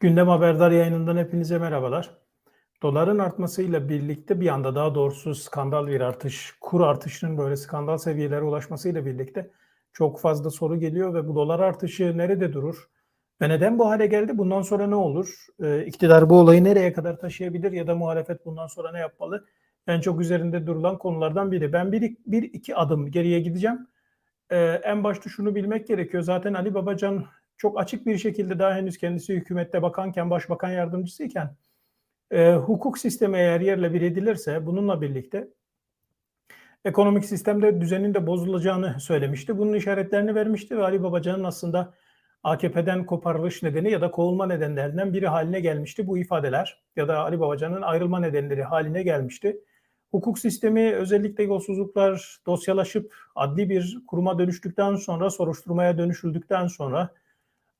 Gündem Haberdar yayınından hepinize merhabalar. Doların artmasıyla birlikte bir anda daha doğrusu skandal bir artış, kur artışının böyle skandal seviyelere ulaşmasıyla birlikte çok fazla soru geliyor ve bu dolar artışı nerede durur? Ve neden bu hale geldi? Bundan sonra ne olur? Ee, iktidar bu olayı nereye kadar taşıyabilir ya da muhalefet bundan sonra ne yapmalı? En çok üzerinde durulan konulardan biri. Ben bir, bir iki adım geriye gideceğim. Ee, en başta şunu bilmek gerekiyor. Zaten Ali Babacan çok açık bir şekilde daha henüz kendisi hükümette bakanken, başbakan yardımcısıyken e, hukuk sistemi eğer yerle bir edilirse bununla birlikte ekonomik sistemde düzenin de bozulacağını söylemişti. Bunun işaretlerini vermişti ve Ali Babacan'ın aslında AKP'den koparılış nedeni ya da kovulma nedenlerinden biri haline gelmişti bu ifadeler ya da Ali Babacan'ın ayrılma nedenleri haline gelmişti. Hukuk sistemi özellikle yolsuzluklar dosyalaşıp adli bir kuruma dönüştükten sonra, soruşturmaya dönüşüldükten sonra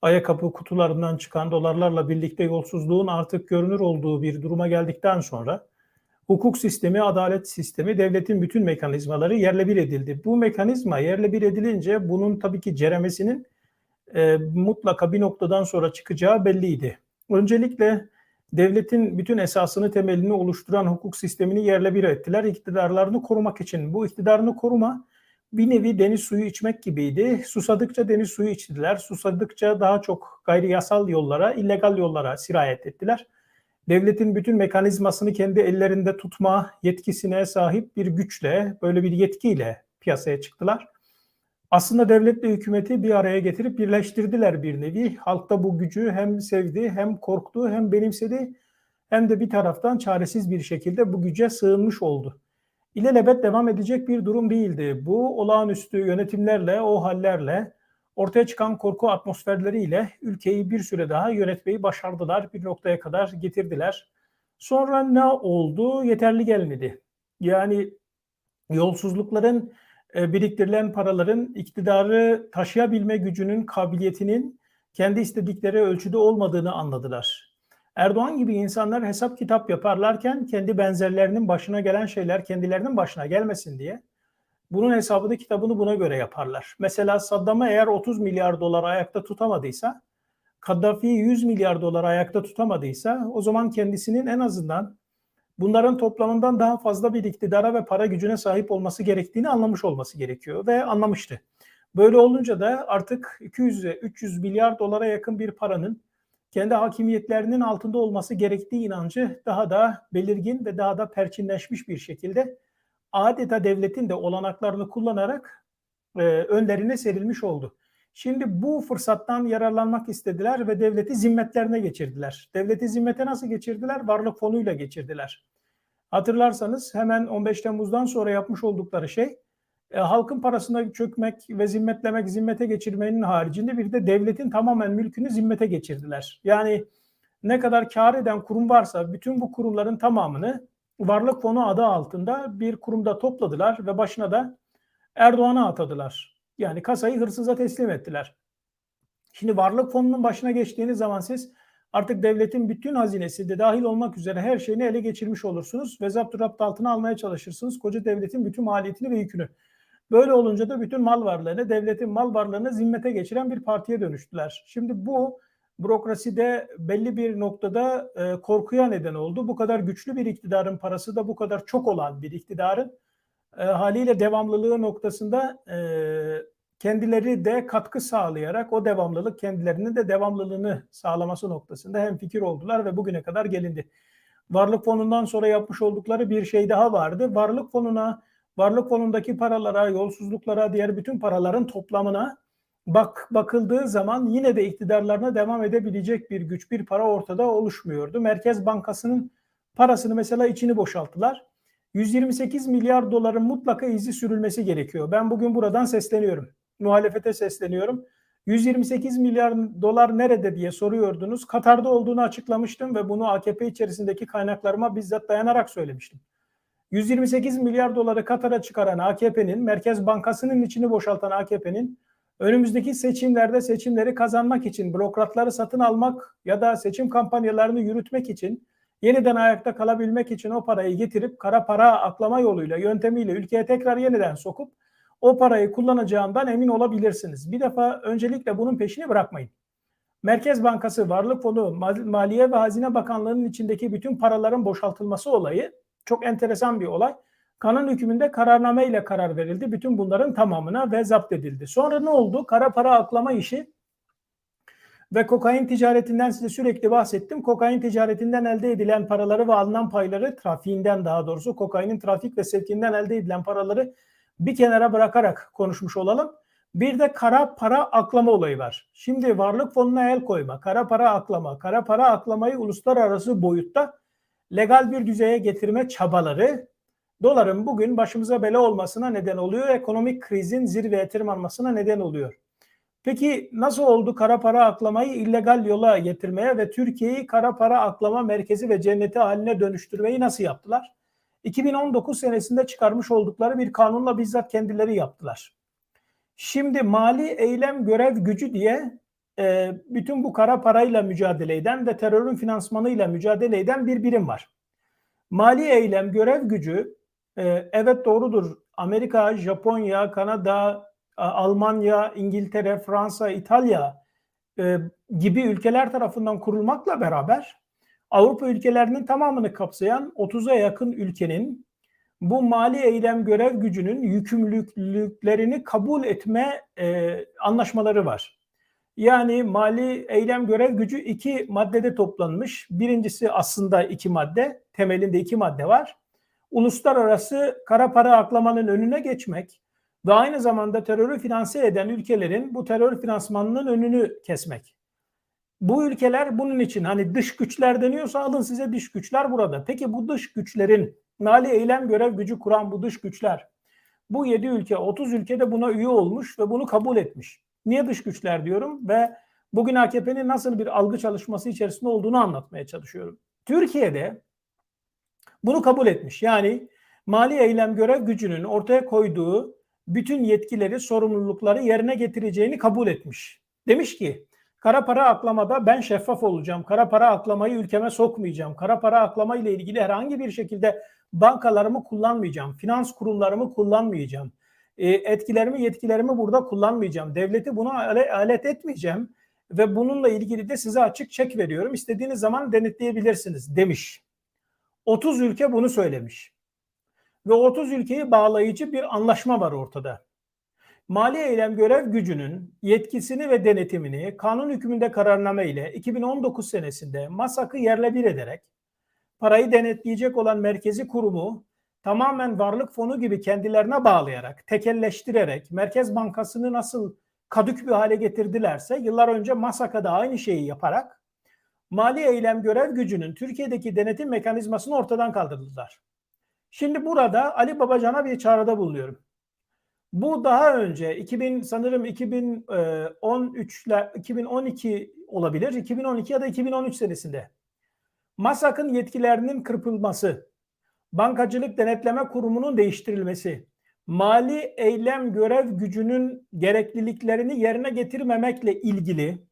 ayakkabı kutularından çıkan dolarlarla birlikte yolsuzluğun artık görünür olduğu bir duruma geldikten sonra hukuk sistemi, adalet sistemi, devletin bütün mekanizmaları yerle bir edildi. Bu mekanizma yerle bir edilince bunun tabii ki ceremesinin e, mutlaka bir noktadan sonra çıkacağı belliydi. Öncelikle devletin bütün esasını, temelini oluşturan hukuk sistemini yerle bir ettiler. İktidarlarını korumak için. Bu iktidarını koruma bir nevi deniz suyu içmek gibiydi. Susadıkça deniz suyu içtiler. Susadıkça daha çok gayri yasal yollara, illegal yollara sirayet ettiler. Devletin bütün mekanizmasını kendi ellerinde tutma yetkisine sahip bir güçle, böyle bir yetkiyle piyasaya çıktılar. Aslında devletle hükümeti bir araya getirip birleştirdiler bir nevi. Halk da bu gücü hem sevdi, hem korktu, hem benimsedi, hem de bir taraftan çaresiz bir şekilde bu güce sığınmış oldu ilelebet devam edecek bir durum değildi. Bu olağanüstü yönetimlerle, o hallerle, ortaya çıkan korku atmosferleriyle ülkeyi bir süre daha yönetmeyi başardılar. Bir noktaya kadar getirdiler. Sonra ne oldu? Yeterli gelmedi. Yani yolsuzlukların, e, biriktirilen paraların iktidarı taşıyabilme gücünün, kabiliyetinin kendi istedikleri ölçüde olmadığını anladılar. Erdoğan gibi insanlar hesap kitap yaparlarken kendi benzerlerinin başına gelen şeyler kendilerinin başına gelmesin diye bunun hesabını kitabını buna göre yaparlar. Mesela Saddam'ı eğer 30 milyar dolar ayakta tutamadıysa, Kaddafi'yi 100 milyar dolar ayakta tutamadıysa o zaman kendisinin en azından bunların toplamından daha fazla bir iktidara ve para gücüne sahip olması gerektiğini anlamış olması gerekiyor ve anlamıştı. Böyle olunca da artık 200-300 milyar dolara yakın bir paranın kendi hakimiyetlerinin altında olması gerektiği inancı daha da belirgin ve daha da perçinleşmiş bir şekilde adeta devletin de olanaklarını kullanarak e, önlerine serilmiş oldu. Şimdi bu fırsattan yararlanmak istediler ve devleti zimmetlerine geçirdiler. Devleti zimmete nasıl geçirdiler? Varlık fonuyla geçirdiler. Hatırlarsanız hemen 15 Temmuz'dan sonra yapmış oldukları şey e, halkın parasına çökmek ve zimmetlemek, zimmete geçirmenin haricinde bir de devletin tamamen mülkünü zimmete geçirdiler. Yani ne kadar kar eden kurum varsa bütün bu kurumların tamamını varlık fonu adı altında bir kurumda topladılar ve başına da Erdoğan'a atadılar. Yani kasayı hırsıza teslim ettiler. Şimdi varlık fonunun başına geçtiğiniz zaman siz artık devletin bütün hazinesi de dahil olmak üzere her şeyini ele geçirmiş olursunuz ve zapturapt altına almaya çalışırsınız. Koca devletin bütün maliyetini ve yükünü. Böyle olunca da bütün mal varlığını, devletin mal varlığını zimmete geçiren bir partiye dönüştüler. Şimdi bu bürokraside belli bir noktada e, korkuya neden oldu. Bu kadar güçlü bir iktidarın parası da bu kadar çok olan bir iktidarın e, haliyle devamlılığı noktasında e, kendileri de katkı sağlayarak o devamlılık kendilerinin de devamlılığını sağlaması noktasında hem fikir oldular ve bugüne kadar gelindi. Varlık fonundan sonra yapmış oldukları bir şey daha vardı. Varlık fonuna varlık fonundaki paralara, yolsuzluklara, diğer bütün paraların toplamına bak bakıldığı zaman yine de iktidarlarına devam edebilecek bir güç, bir para ortada oluşmuyordu. Merkez Bankası'nın parasını mesela içini boşalttılar. 128 milyar doların mutlaka izi sürülmesi gerekiyor. Ben bugün buradan sesleniyorum. Muhalefete sesleniyorum. 128 milyar dolar nerede diye soruyordunuz. Katar'da olduğunu açıklamıştım ve bunu AKP içerisindeki kaynaklarıma bizzat dayanarak söylemiştim. 128 milyar doları Katar'a çıkaran AKP'nin, Merkez Bankası'nın içini boşaltan AKP'nin önümüzdeki seçimlerde seçimleri kazanmak için, bürokratları satın almak ya da seçim kampanyalarını yürütmek için, yeniden ayakta kalabilmek için o parayı getirip kara para aklama yoluyla, yöntemiyle ülkeye tekrar yeniden sokup o parayı kullanacağından emin olabilirsiniz. Bir defa öncelikle bunun peşini bırakmayın. Merkez Bankası, Varlık Fonu, Maliye ve Hazine Bakanlığı'nın içindeki bütün paraların boşaltılması olayı çok enteresan bir olay. Kanun hükmünde kararname ile karar verildi. Bütün bunların tamamına ve zapt edildi. Sonra ne oldu? Kara para aklama işi ve kokain ticaretinden size sürekli bahsettim. Kokain ticaretinden elde edilen paraları ve alınan payları trafiğinden daha doğrusu kokainin trafik ve sevkinden elde edilen paraları bir kenara bırakarak konuşmuş olalım. Bir de kara para aklama olayı var. Şimdi varlık fonuna el koyma, kara para aklama, kara para aklamayı uluslararası boyutta legal bir düzeye getirme çabaları doların bugün başımıza bela olmasına neden oluyor. Ekonomik krizin zirveye tırmanmasına neden oluyor. Peki nasıl oldu kara para aklamayı illegal yola getirmeye ve Türkiye'yi kara para aklama merkezi ve cenneti haline dönüştürmeyi nasıl yaptılar? 2019 senesinde çıkarmış oldukları bir kanunla bizzat kendileri yaptılar. Şimdi mali eylem görev gücü diye e, bütün bu kara parayla mücadele eden ve terörün finansmanıyla mücadele eden bir birim var. Mali eylem görev gücü e, evet doğrudur. Amerika, Japonya, Kanada, Almanya, İngiltere, Fransa, İtalya e, gibi ülkeler tarafından kurulmakla beraber Avrupa ülkelerinin tamamını kapsayan 30'a yakın ülkenin bu mali eylem görev gücünün yükümlülüklerini kabul etme e, anlaşmaları var. Yani mali eylem görev gücü iki maddede toplanmış. Birincisi aslında iki madde, temelinde iki madde var. Uluslararası kara para aklamanın önüne geçmek ve aynı zamanda terörü finanse eden ülkelerin bu terör finansmanının önünü kesmek. Bu ülkeler bunun için hani dış güçler deniyorsa alın size dış güçler burada. Peki bu dış güçlerin mali eylem görev gücü kuran bu dış güçler bu 7 ülke 30 ülkede buna üye olmuş ve bunu kabul etmiş. Niye dış güçler diyorum ve bugün AKP'nin nasıl bir algı çalışması içerisinde olduğunu anlatmaya çalışıyorum. Türkiye'de bunu kabul etmiş. Yani mali eylem görev gücünün ortaya koyduğu bütün yetkileri, sorumlulukları yerine getireceğini kabul etmiş. Demiş ki kara para aklamada ben şeffaf olacağım. Kara para aklamayı ülkeme sokmayacağım. Kara para aklama ile ilgili herhangi bir şekilde bankalarımı kullanmayacağım. Finans kurumlarımı kullanmayacağım. E, etkilerimi, yetkilerimi burada kullanmayacağım. Devleti buna alet etmeyeceğim ve bununla ilgili de size açık çek veriyorum. İstediğiniz zaman denetleyebilirsiniz demiş. 30 ülke bunu söylemiş ve 30 ülkeyi bağlayıcı bir anlaşma var ortada. Mali eylem görev gücünün yetkisini ve denetimini kanun hükmünde kararname ile 2019 senesinde MASAK'ı yerle bir ederek parayı denetleyecek olan merkezi kurumu tamamen varlık fonu gibi kendilerine bağlayarak, tekelleştirerek, Merkez Bankası'nı nasıl kadük bir hale getirdilerse yıllar önce MASAK'a da aynı şeyi yaparak mali eylem görev gücünün Türkiye'deki denetim mekanizmasını ortadan kaldırdılar. Şimdi burada Ali Babacan'a bir çağrıda bulunuyorum. Bu daha önce 2000 sanırım 2013 ile 2012 olabilir. 2012 ya da 2013 senesinde MASAK'ın yetkilerinin kırpılması, Bankacılık Denetleme Kurumu'nun değiştirilmesi, mali eylem görev gücünün gerekliliklerini yerine getirmemekle ilgili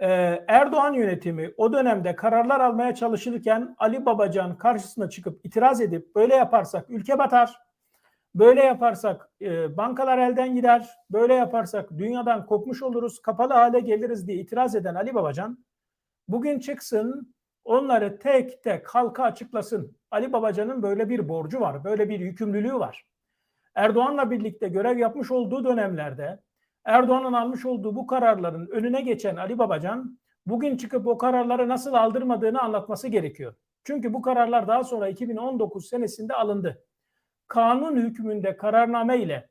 ee, Erdoğan yönetimi o dönemde kararlar almaya çalışırken Ali Babacan karşısına çıkıp itiraz edip böyle yaparsak ülke batar, böyle yaparsak e, bankalar elden gider, böyle yaparsak dünyadan kopmuş oluruz, kapalı hale geliriz diye itiraz eden Ali Babacan bugün çıksın onları tek tek halka açıklasın. Ali Babacan'ın böyle bir borcu var, böyle bir yükümlülüğü var. Erdoğan'la birlikte görev yapmış olduğu dönemlerde Erdoğan'ın almış olduğu bu kararların önüne geçen Ali Babacan bugün çıkıp o kararları nasıl aldırmadığını anlatması gerekiyor. Çünkü bu kararlar daha sonra 2019 senesinde alındı. Kanun hükmünde kararname ile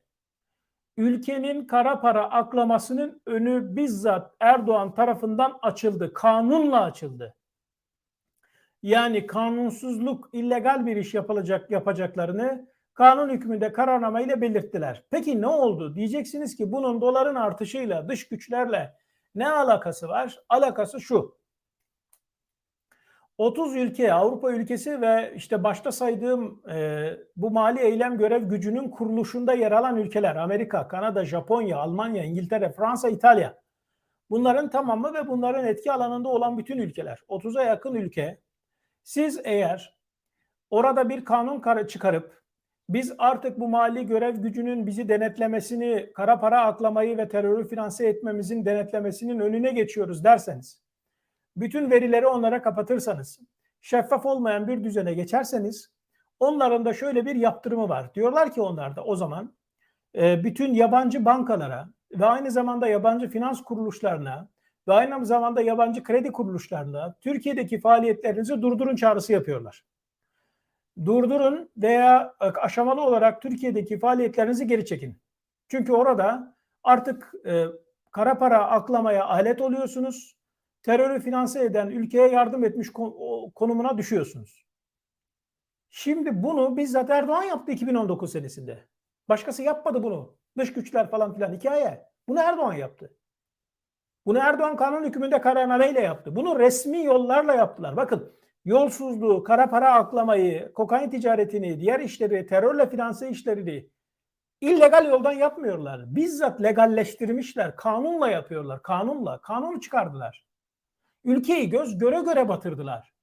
ülkenin kara para aklamasının önü bizzat Erdoğan tarafından açıldı. Kanunla açıldı. Yani kanunsuzluk, illegal bir iş yapılacak yapacaklarını kanun hükmünde kararname ile belirttiler. Peki ne oldu? Diyeceksiniz ki bunun doların artışıyla, dış güçlerle ne alakası var? Alakası şu. 30 ülke, Avrupa ülkesi ve işte başta saydığım e, bu mali eylem görev gücünün kuruluşunda yer alan ülkeler Amerika, Kanada, Japonya, Almanya, İngiltere, Fransa, İtalya. Bunların tamamı ve bunların etki alanında olan bütün ülkeler. 30'a yakın ülke. Siz eğer orada bir kanun çıkarıp biz artık bu mali görev gücünün bizi denetlemesini, kara para aklamayı ve terörü finanse etmemizin denetlemesinin önüne geçiyoruz derseniz, bütün verileri onlara kapatırsanız, şeffaf olmayan bir düzene geçerseniz, onların da şöyle bir yaptırımı var. Diyorlar ki onlar da o zaman e, bütün yabancı bankalara ve aynı zamanda yabancı finans kuruluşlarına ve aynı zamanda yabancı kredi kuruluşlarına Türkiye'deki faaliyetlerinizi durdurun çağrısı yapıyorlar durdurun veya aşamalı olarak Türkiye'deki faaliyetlerinizi geri çekin. Çünkü orada artık e, kara para aklamaya alet oluyorsunuz. Terörü finanse eden ülkeye yardım etmiş konumuna düşüyorsunuz. Şimdi bunu bizzat Erdoğan yaptı 2019 senesinde. Başkası yapmadı bunu. Dış güçler falan filan hikaye. Bunu Erdoğan yaptı. Bunu Erdoğan kanun hükmünde kararnameyle yaptı. Bunu resmi yollarla yaptılar. Bakın yolsuzluğu, kara para aklamayı, kokain ticaretini, diğer işleri, terörle finanse işlerini illegal yoldan yapmıyorlar. Bizzat legalleştirmişler. Kanunla yapıyorlar. Kanunla. Kanunu çıkardılar. Ülkeyi göz göre göre batırdılar.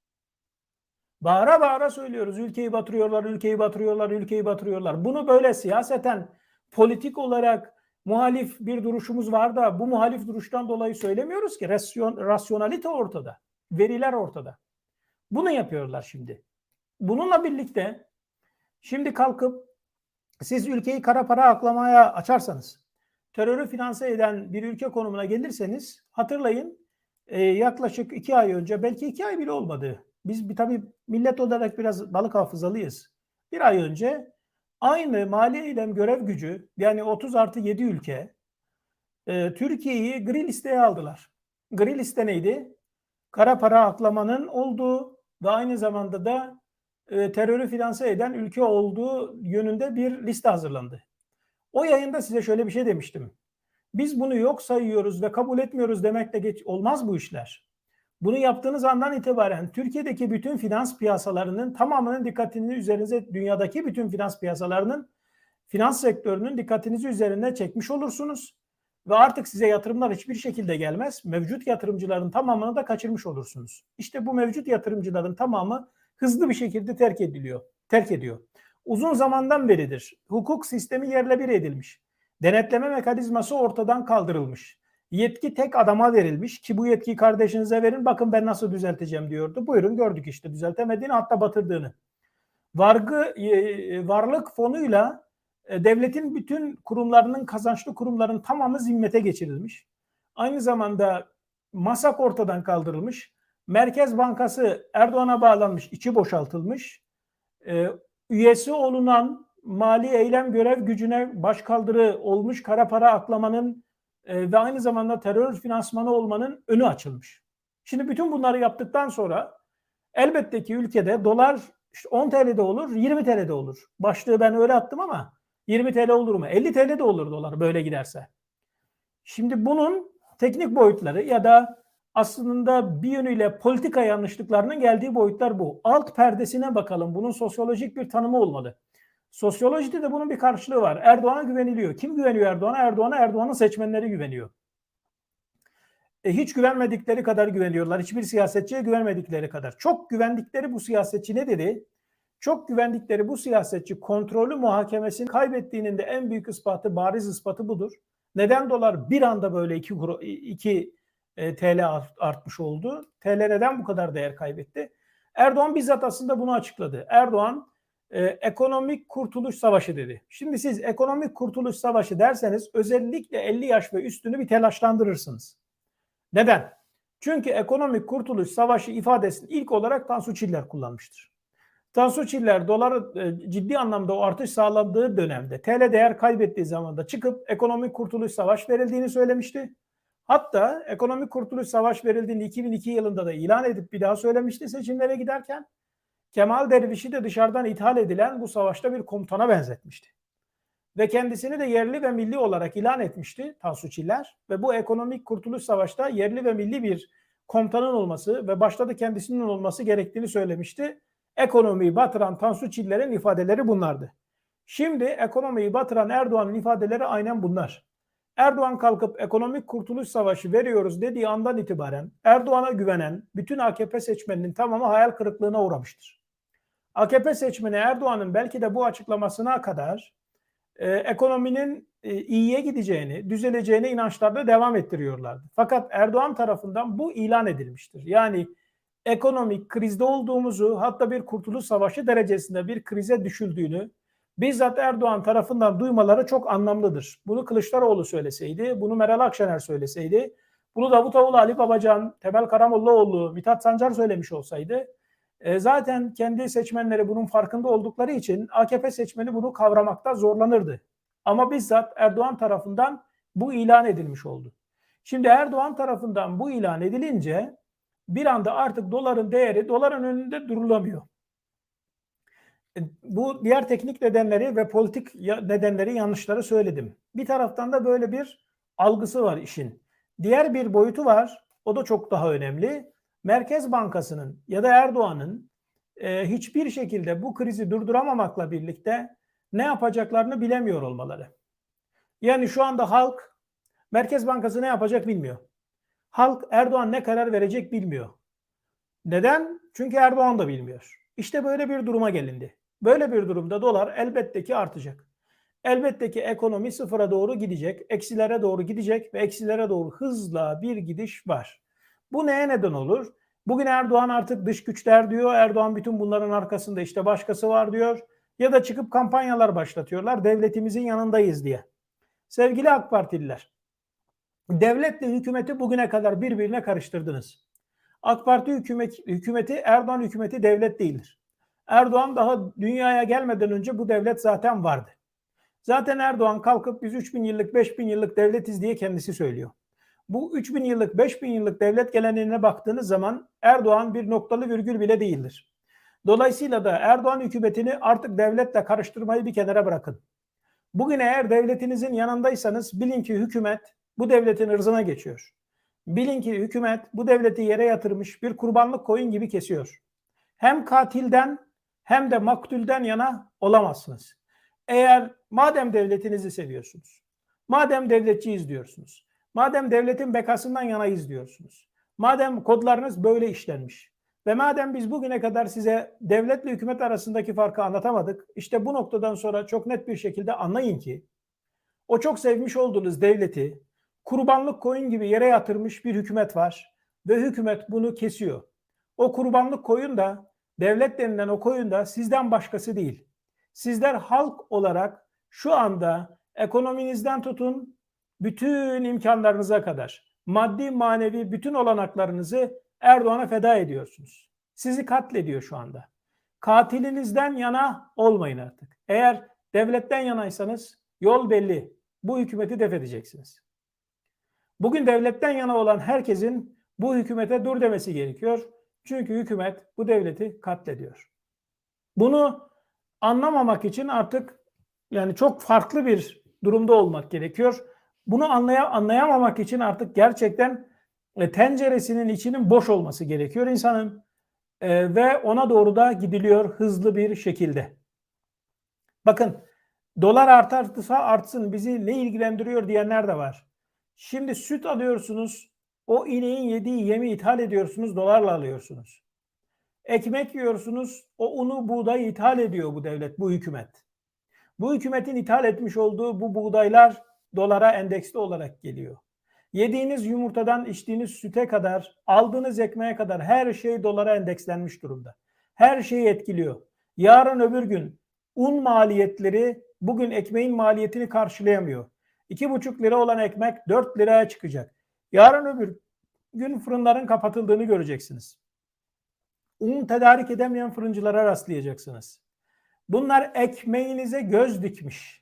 Bağıra bağıra söylüyoruz. Ülkeyi batırıyorlar, ülkeyi batırıyorlar, ülkeyi batırıyorlar. Bunu böyle siyaseten, politik olarak muhalif bir duruşumuz var da bu muhalif duruştan dolayı söylemiyoruz ki. Rasyon, rasyonalite ortada. Veriler ortada. Bunu yapıyorlar şimdi. Bununla birlikte şimdi kalkıp siz ülkeyi kara para aklamaya açarsanız, terörü finanse eden bir ülke konumuna gelirseniz hatırlayın e, yaklaşık iki ay önce belki iki ay bile olmadı. Biz bir tabii millet olarak biraz balık hafızalıyız. Bir ay önce aynı mali eylem görev gücü yani 30 artı 7 ülke e, Türkiye'yi gri listeye aldılar. Gri liste neydi? Kara para aklamanın olduğu ve aynı zamanda da e, terörü finanse eden ülke olduğu yönünde bir liste hazırlandı. O yayında size şöyle bir şey demiştim. Biz bunu yok sayıyoruz ve kabul etmiyoruz demekle geç olmaz bu işler. Bunu yaptığınız andan itibaren Türkiye'deki bütün finans piyasalarının tamamının dikkatini üzerinize dünyadaki bütün finans piyasalarının finans sektörünün dikkatinizi üzerine çekmiş olursunuz ve artık size yatırımlar hiçbir şekilde gelmez. Mevcut yatırımcıların tamamını da kaçırmış olursunuz. İşte bu mevcut yatırımcıların tamamı hızlı bir şekilde terk ediliyor. Terk ediyor. Uzun zamandan beridir hukuk sistemi yerle bir edilmiş. Denetleme mekanizması ortadan kaldırılmış. Yetki tek adama verilmiş ki bu yetkiyi kardeşinize verin bakın ben nasıl düzelteceğim diyordu. Buyurun gördük işte düzeltemediğini hatta batırdığını. Vargı e, varlık fonuyla e, devletin bütün kurumlarının kazançlı kurumların tamamı zimmete geçirilmiş. Aynı zamanda masak ortadan kaldırılmış. Merkez Bankası Erdoğan'a bağlanmış, içi boşaltılmış. E, üyesi olunan mali eylem görev gücüne başkaldırı olmuş kara para aklamanın e, ve aynı zamanda terör finansmanı olmanın önü açılmış. Şimdi bütün bunları yaptıktan sonra elbette ki ülkede dolar işte 10 TL'de olur, 20 TL'de olur. Başlığı ben öyle attım ama 20 TL olur mu? 50 TL de olur dolar böyle giderse. Şimdi bunun teknik boyutları ya da aslında bir yönüyle politika yanlışlıklarının geldiği boyutlar bu. Alt perdesine bakalım. Bunun sosyolojik bir tanımı olmalı. Sosyolojide de bunun bir karşılığı var. Erdoğan'a güveniliyor. Kim güveniyor Erdoğan'a? Erdoğan'a Erdoğan'ın seçmenleri güveniyor. E, hiç güvenmedikleri kadar güveniyorlar. Hiçbir siyasetçiye güvenmedikleri kadar. Çok güvendikleri bu siyasetçi ne dedi? Çok güvendikleri bu siyasetçi kontrolü muhakemesini kaybettiğinin de en büyük ispatı, bariz ispatı budur. Neden dolar bir anda böyle 2 2 e, TL artmış oldu? TL neden bu kadar değer kaybetti? Erdoğan bizzat aslında bunu açıkladı. Erdoğan e, ekonomik kurtuluş savaşı dedi. Şimdi siz ekonomik kurtuluş savaşı derseniz özellikle 50 yaş ve üstünü bir telaşlandırırsınız. Neden? Çünkü ekonomik kurtuluş savaşı ifadesini ilk olarak Tansu Çiller kullanmıştır. Tansu Çiller doları e, ciddi anlamda o artış sağladığı dönemde TL değer kaybettiği zamanda çıkıp ekonomik kurtuluş savaş verildiğini söylemişti. Hatta ekonomik kurtuluş savaş verildiğini 2002 yılında da ilan edip bir daha söylemişti seçimlere giderken. Kemal Derviş'i de dışarıdan ithal edilen bu savaşta bir komutana benzetmişti. Ve kendisini de yerli ve milli olarak ilan etmişti Tansu Çiller. Ve bu ekonomik kurtuluş savaşta yerli ve milli bir komutanın olması ve başta da kendisinin olması gerektiğini söylemişti ekonomiyi batıran Tansu Çiller'in ifadeleri bunlardı. Şimdi ekonomiyi batıran Erdoğan'ın ifadeleri aynen bunlar. Erdoğan kalkıp ekonomik kurtuluş savaşı veriyoruz dediği andan itibaren Erdoğan'a güvenen bütün AKP seçmeninin tamamı hayal kırıklığına uğramıştır. AKP seçmeni Erdoğan'ın belki de bu açıklamasına kadar e, ekonominin e, iyiye gideceğini, düzeleceğine inançlarda devam ettiriyorlardı. Fakat Erdoğan tarafından bu ilan edilmiştir. Yani ekonomik krizde olduğumuzu hatta bir kurtuluş savaşı derecesinde bir krize düşüldüğünü bizzat Erdoğan tarafından duymaları çok anlamlıdır. Bunu Kılıçdaroğlu söyleseydi, bunu Meral Akşener söyleseydi, bunu Davutoğlu, Ali Babacan, Temel Karamollaoğlu, Mithat Sancar söylemiş olsaydı e, zaten kendi seçmenleri bunun farkında oldukları için AKP seçmeni bunu kavramakta zorlanırdı. Ama bizzat Erdoğan tarafından bu ilan edilmiş oldu. Şimdi Erdoğan tarafından bu ilan edilince bir anda artık doların değeri doların önünde durulamıyor. E, bu diğer teknik nedenleri ve politik nedenleri yanlışları söyledim. Bir taraftan da böyle bir algısı var işin. Diğer bir boyutu var. O da çok daha önemli. Merkez Bankası'nın ya da Erdoğan'ın e, hiçbir şekilde bu krizi durduramamakla birlikte ne yapacaklarını bilemiyor olmaları. Yani şu anda halk Merkez Bankası ne yapacak bilmiyor. Halk Erdoğan ne karar verecek bilmiyor. Neden? Çünkü Erdoğan da bilmiyor. İşte böyle bir duruma gelindi. Böyle bir durumda dolar elbette ki artacak. Elbette ki ekonomi sıfıra doğru gidecek, eksilere doğru gidecek ve eksilere doğru hızla bir gidiş var. Bu neye neden olur? Bugün Erdoğan artık dış güçler diyor. Erdoğan bütün bunların arkasında işte başkası var diyor. Ya da çıkıp kampanyalar başlatıyorlar. Devletimizin yanındayız diye. Sevgili AK Partililer, devletle hükümeti bugüne kadar birbirine karıştırdınız. AK Parti hükümet, hükümeti Erdoğan hükümeti devlet değildir. Erdoğan daha dünyaya gelmeden önce bu devlet zaten vardı. Zaten Erdoğan kalkıp biz 3000 yıllık 5000 yıllık devletiz diye kendisi söylüyor. Bu 3000 yıllık 5000 yıllık devlet geleneğine baktığınız zaman Erdoğan bir noktalı virgül bile değildir. Dolayısıyla da Erdoğan hükümetini artık devletle karıştırmayı bir kenara bırakın. Bugün eğer devletinizin yanındaysanız bilin ki hükümet bu devletin ırzına geçiyor. Bilin ki hükümet bu devleti yere yatırmış bir kurbanlık koyun gibi kesiyor. Hem katilden hem de maktulden yana olamazsınız. Eğer madem devletinizi seviyorsunuz, madem devletçiyiz diyorsunuz, madem devletin bekasından yanayız diyorsunuz, madem kodlarınız böyle işlenmiş ve madem biz bugüne kadar size devletle hükümet arasındaki farkı anlatamadık, işte bu noktadan sonra çok net bir şekilde anlayın ki o çok sevmiş olduğunuz devleti kurbanlık koyun gibi yere yatırmış bir hükümet var ve hükümet bunu kesiyor. O kurbanlık koyun da devlet denilen o koyun da sizden başkası değil. Sizler halk olarak şu anda ekonominizden tutun bütün imkanlarınıza kadar maddi manevi bütün olanaklarınızı Erdoğan'a feda ediyorsunuz. Sizi katlediyor şu anda. Katilinizden yana olmayın artık. Eğer devletten yanaysanız yol belli. Bu hükümeti def edeceksiniz. Bugün devletten yana olan herkesin bu hükümete dur demesi gerekiyor. Çünkü hükümet bu devleti katlediyor. Bunu anlamamak için artık yani çok farklı bir durumda olmak gerekiyor. Bunu anlaya, anlayamamak için artık gerçekten e, tenceresinin içinin boş olması gerekiyor insanın e, ve ona doğru da gidiliyor hızlı bir şekilde. Bakın dolar artarsa artsın bizi ne ilgilendiriyor diyenler de var. Şimdi süt alıyorsunuz o ineğin yediği yemi ithal ediyorsunuz dolarla alıyorsunuz. Ekmek yiyorsunuz o unu buğday ithal ediyor bu devlet bu hükümet. Bu hükümetin ithal etmiş olduğu bu buğdaylar dolara endeksli olarak geliyor. Yediğiniz yumurtadan içtiğiniz süte kadar, aldığınız ekmeğe kadar her şey dolara endekslenmiş durumda. Her şeyi etkiliyor. Yarın öbür gün un maliyetleri bugün ekmeğin maliyetini karşılayamıyor. 2,5 lira olan ekmek 4 liraya çıkacak. Yarın öbür gün fırınların kapatıldığını göreceksiniz. Un tedarik edemeyen fırıncılara rastlayacaksınız. Bunlar ekmeğinize göz dikmiş.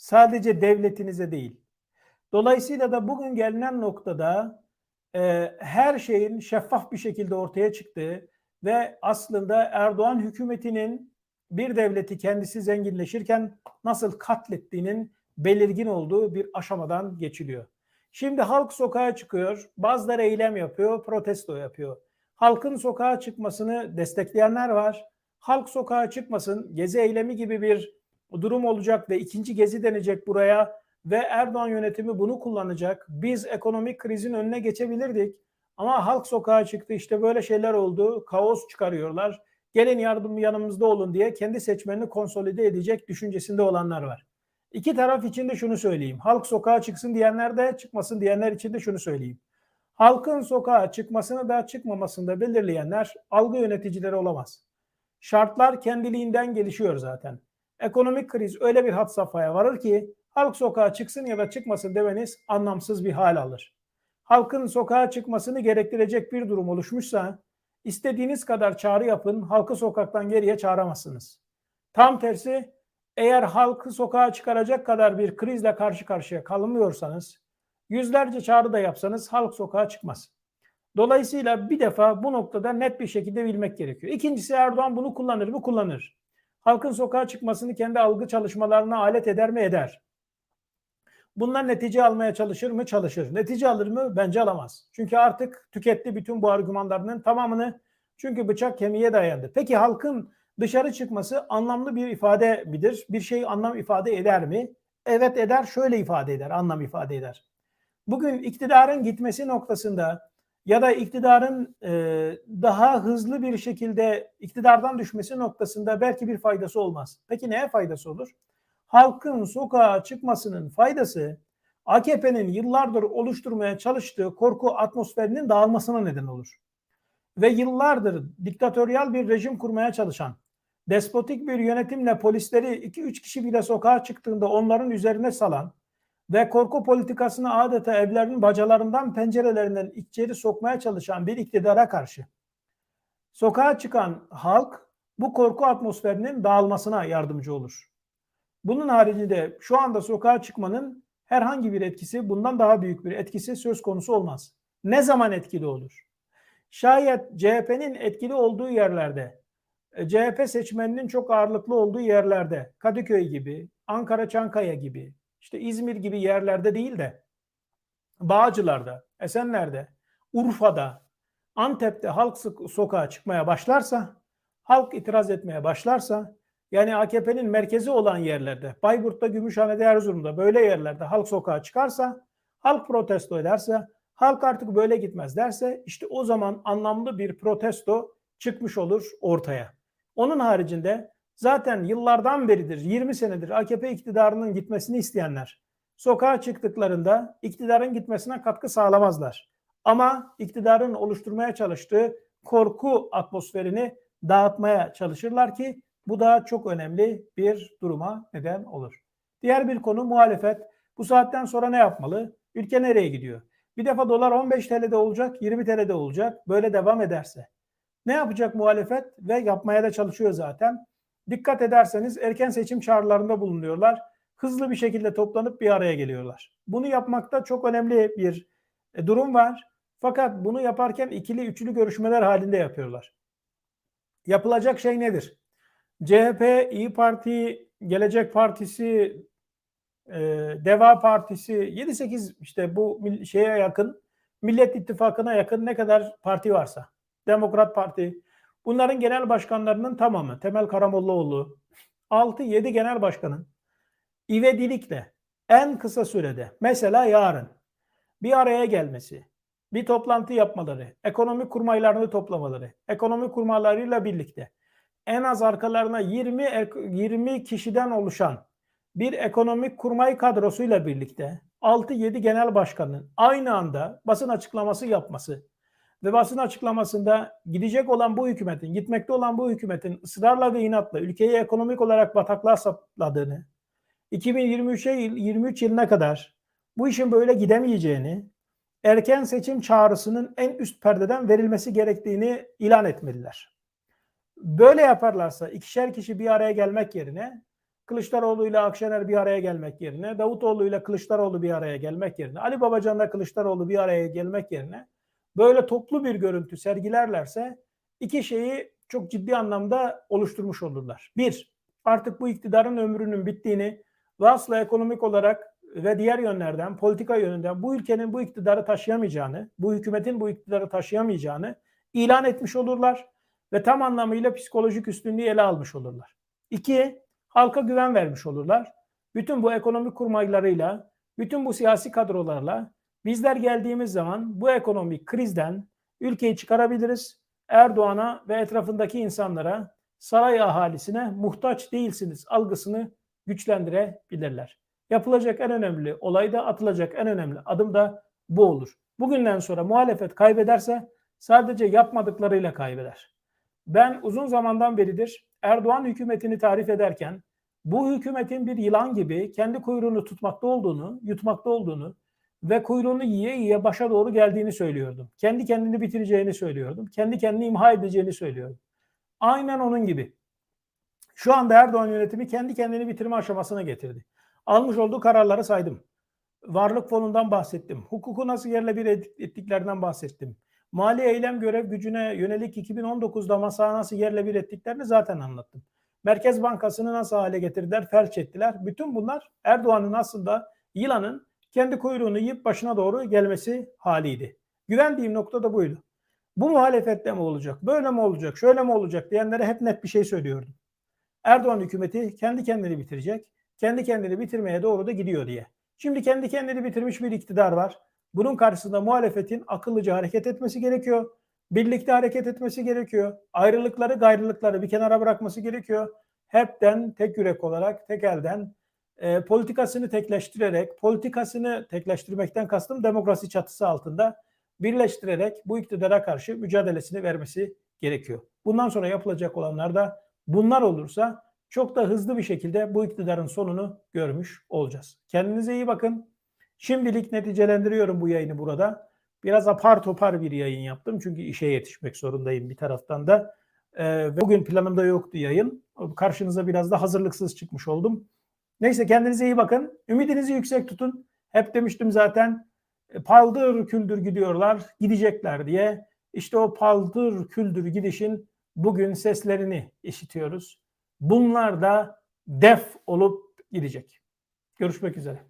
Sadece devletinize değil. Dolayısıyla da bugün gelinen noktada e, her şeyin şeffaf bir şekilde ortaya çıktığı ve aslında Erdoğan hükümetinin bir devleti kendisi zenginleşirken nasıl katlettiğinin belirgin olduğu bir aşamadan geçiliyor. Şimdi halk sokağa çıkıyor, bazıları eylem yapıyor, protesto yapıyor. Halkın sokağa çıkmasını destekleyenler var. Halk sokağa çıkmasın, gezi eylemi gibi bir durum olacak ve ikinci gezi denecek buraya ve Erdoğan yönetimi bunu kullanacak. Biz ekonomik krizin önüne geçebilirdik ama halk sokağa çıktı işte böyle şeyler oldu. Kaos çıkarıyorlar. gelin yardım yanımızda olun diye kendi seçmenini konsolide edecek düşüncesinde olanlar var. İki taraf için de şunu söyleyeyim. Halk sokağa çıksın diyenler de çıkmasın diyenler için de şunu söyleyeyim. Halkın sokağa çıkmasını da çıkmamasını da belirleyenler algı yöneticileri olamaz. Şartlar kendiliğinden gelişiyor zaten. Ekonomik kriz öyle bir hat safhaya varır ki halk sokağa çıksın ya da çıkmasın demeniz anlamsız bir hal alır. Halkın sokağa çıkmasını gerektirecek bir durum oluşmuşsa istediğiniz kadar çağrı yapın halkı sokaktan geriye çağıramazsınız. Tam tersi eğer halkı sokağa çıkaracak kadar bir krizle karşı karşıya kalmıyorsanız yüzlerce çağrı da yapsanız halk sokağa çıkmaz. Dolayısıyla bir defa bu noktada net bir şekilde bilmek gerekiyor. İkincisi Erdoğan bunu kullanır mı? Kullanır. Halkın sokağa çıkmasını kendi algı çalışmalarına alet eder mi? Eder. Bundan netice almaya çalışır mı? Çalışır. Netice alır mı? Bence alamaz. Çünkü artık tüketti bütün bu argümanlarının tamamını. Çünkü bıçak kemiğe dayandı. Peki halkın dışarı çıkması anlamlı bir ifade midir? Bir şey anlam ifade eder mi? Evet eder. Şöyle ifade eder. Anlam ifade eder. Bugün iktidarın gitmesi noktasında ya da iktidarın e, daha hızlı bir şekilde iktidardan düşmesi noktasında belki bir faydası olmaz. Peki neye faydası olur? Halkın sokağa çıkmasının faydası AKP'nin yıllardır oluşturmaya çalıştığı korku atmosferinin dağılmasına neden olur. Ve yıllardır diktatöryal bir rejim kurmaya çalışan, despotik bir yönetimle polisleri 2-3 kişi bile sokağa çıktığında onların üzerine salan, ve korku politikasını adeta evlerin bacalarından pencerelerinden içeri sokmaya çalışan bir iktidara karşı sokağa çıkan halk bu korku atmosferinin dağılmasına yardımcı olur. Bunun haricinde şu anda sokağa çıkmanın herhangi bir etkisi bundan daha büyük bir etkisi söz konusu olmaz. Ne zaman etkili olur? Şayet CHP'nin etkili olduğu yerlerde, e, CHP seçmeninin çok ağırlıklı olduğu yerlerde, Kadıköy gibi, Ankara Çankaya gibi, işte İzmir gibi yerlerde değil de Bağcılar'da, Esenler'de, Urfa'da, Antep'te halk sokağa çıkmaya başlarsa, halk itiraz etmeye başlarsa, yani AKP'nin merkezi olan yerlerde, Bayburt'ta, Gümüşhane'de, Erzurum'da böyle yerlerde halk sokağa çıkarsa, halk protesto ederse, halk artık böyle gitmez derse işte o zaman anlamlı bir protesto çıkmış olur ortaya. Onun haricinde zaten yıllardan beridir 20 senedir AKP iktidarının gitmesini isteyenler sokağa çıktıklarında iktidarın gitmesine katkı sağlamazlar. Ama iktidarın oluşturmaya çalıştığı korku atmosferini dağıtmaya çalışırlar ki bu da çok önemli bir duruma neden olur. Diğer bir konu muhalefet. Bu saatten sonra ne yapmalı? Ülke nereye gidiyor? Bir defa dolar 15 TL'de olacak, 20 TL'de olacak. Böyle devam ederse. Ne yapacak muhalefet? Ve yapmaya da çalışıyor zaten. Dikkat ederseniz erken seçim çağrılarında bulunuyorlar. Hızlı bir şekilde toplanıp bir araya geliyorlar. Bunu yapmakta çok önemli bir e, durum var. Fakat bunu yaparken ikili üçlü görüşmeler halinde yapıyorlar. Yapılacak şey nedir? CHP, İyi Parti, Gelecek Partisi, e, Deva Partisi 7-8 işte bu şeye yakın Millet İttifakı'na yakın ne kadar parti varsa Demokrat Parti, Bunların genel başkanlarının tamamı Temel Karamollaoğlu 6-7 genel başkanın ivedilikle en kısa sürede mesela yarın bir araya gelmesi, bir toplantı yapmaları, ekonomi kurmaylarını toplamaları, ekonomi kurmaylarıyla birlikte en az arkalarına 20 20 kişiden oluşan bir ekonomik kurmay kadrosuyla birlikte 6-7 genel başkanın aynı anda basın açıklaması yapması ve basın açıklamasında gidecek olan bu hükümetin, gitmekte olan bu hükümetin ısrarla ve inatla ülkeyi ekonomik olarak bataklığa sapladığını, 2023'e 23 yılına kadar bu işin böyle gidemeyeceğini, erken seçim çağrısının en üst perdeden verilmesi gerektiğini ilan etmeliler. Böyle yaparlarsa ikişer kişi bir araya gelmek yerine Kılıçdaroğlu ile Akşener bir araya gelmek yerine, Davutoğlu ile Kılıçdaroğlu bir araya gelmek yerine, Ali Babacan ile Kılıçdaroğlu bir araya gelmek yerine böyle toplu bir görüntü sergilerlerse iki şeyi çok ciddi anlamda oluşturmuş olurlar. Bir, artık bu iktidarın ömrünün bittiğini ve asla ekonomik olarak ve diğer yönlerden, politika yönünden bu ülkenin bu iktidarı taşıyamayacağını, bu hükümetin bu iktidarı taşıyamayacağını ilan etmiş olurlar ve tam anlamıyla psikolojik üstünlüğü ele almış olurlar. İki, halka güven vermiş olurlar. Bütün bu ekonomik kurmaylarıyla, bütün bu siyasi kadrolarla Bizler geldiğimiz zaman bu ekonomik krizden ülkeyi çıkarabiliriz. Erdoğan'a ve etrafındaki insanlara, saray ahalisine muhtaç değilsiniz algısını güçlendirebilirler. Yapılacak en önemli olay da atılacak en önemli adım da bu olur. Bugünden sonra muhalefet kaybederse sadece yapmadıklarıyla kaybeder. Ben uzun zamandan beridir Erdoğan hükümetini tarif ederken bu hükümetin bir yılan gibi kendi kuyruğunu tutmakta olduğunu, yutmakta olduğunu ve kuyruğunu yiye yiye başa doğru geldiğini söylüyordum. Kendi kendini bitireceğini söylüyordum. Kendi kendini imha edeceğini söylüyordum. Aynen onun gibi. Şu anda Erdoğan yönetimi kendi kendini bitirme aşamasına getirdi. Almış olduğu kararları saydım. Varlık fonundan bahsettim. Hukuku nasıl yerle bir ettiklerinden bahsettim. Mali eylem görev gücüne yönelik 2019'da masa nasıl yerle bir ettiklerini zaten anlattım. Merkez Bankası'nı nasıl hale getirdiler, felç ettiler. Bütün bunlar Erdoğan'ın aslında yılanın kendi kuyruğunu yiyip başına doğru gelmesi haliydi. Güvendiğim nokta da buydu. Bu muhalefette mi olacak, böyle mi olacak, şöyle mi olacak diyenlere hep net bir şey söylüyordum. Erdoğan hükümeti kendi kendini bitirecek, kendi kendini bitirmeye doğru da gidiyor diye. Şimdi kendi kendini bitirmiş bir iktidar var. Bunun karşısında muhalefetin akıllıca hareket etmesi gerekiyor. Birlikte hareket etmesi gerekiyor. Ayrılıkları gayrılıkları bir kenara bırakması gerekiyor. Hepten tek yürek olarak tek elden e, politikasını tekleştirerek, politikasını tekleştirmekten kastım demokrasi çatısı altında birleştirerek bu iktidara karşı mücadelesini vermesi gerekiyor. Bundan sonra yapılacak olanlar da bunlar olursa çok da hızlı bir şekilde bu iktidarın sonunu görmüş olacağız. Kendinize iyi bakın. Şimdilik neticelendiriyorum bu yayını burada. Biraz apar topar bir yayın yaptım çünkü işe yetişmek zorundayım bir taraftan da. Ee, bugün planımda yoktu yayın. Karşınıza biraz da hazırlıksız çıkmış oldum. Neyse kendinize iyi bakın. Ümidinizi yüksek tutun. Hep demiştim zaten e, paldır küldür gidiyorlar, gidecekler diye. İşte o paldır küldür gidişin bugün seslerini işitiyoruz. Bunlar da def olup gidecek. Görüşmek üzere.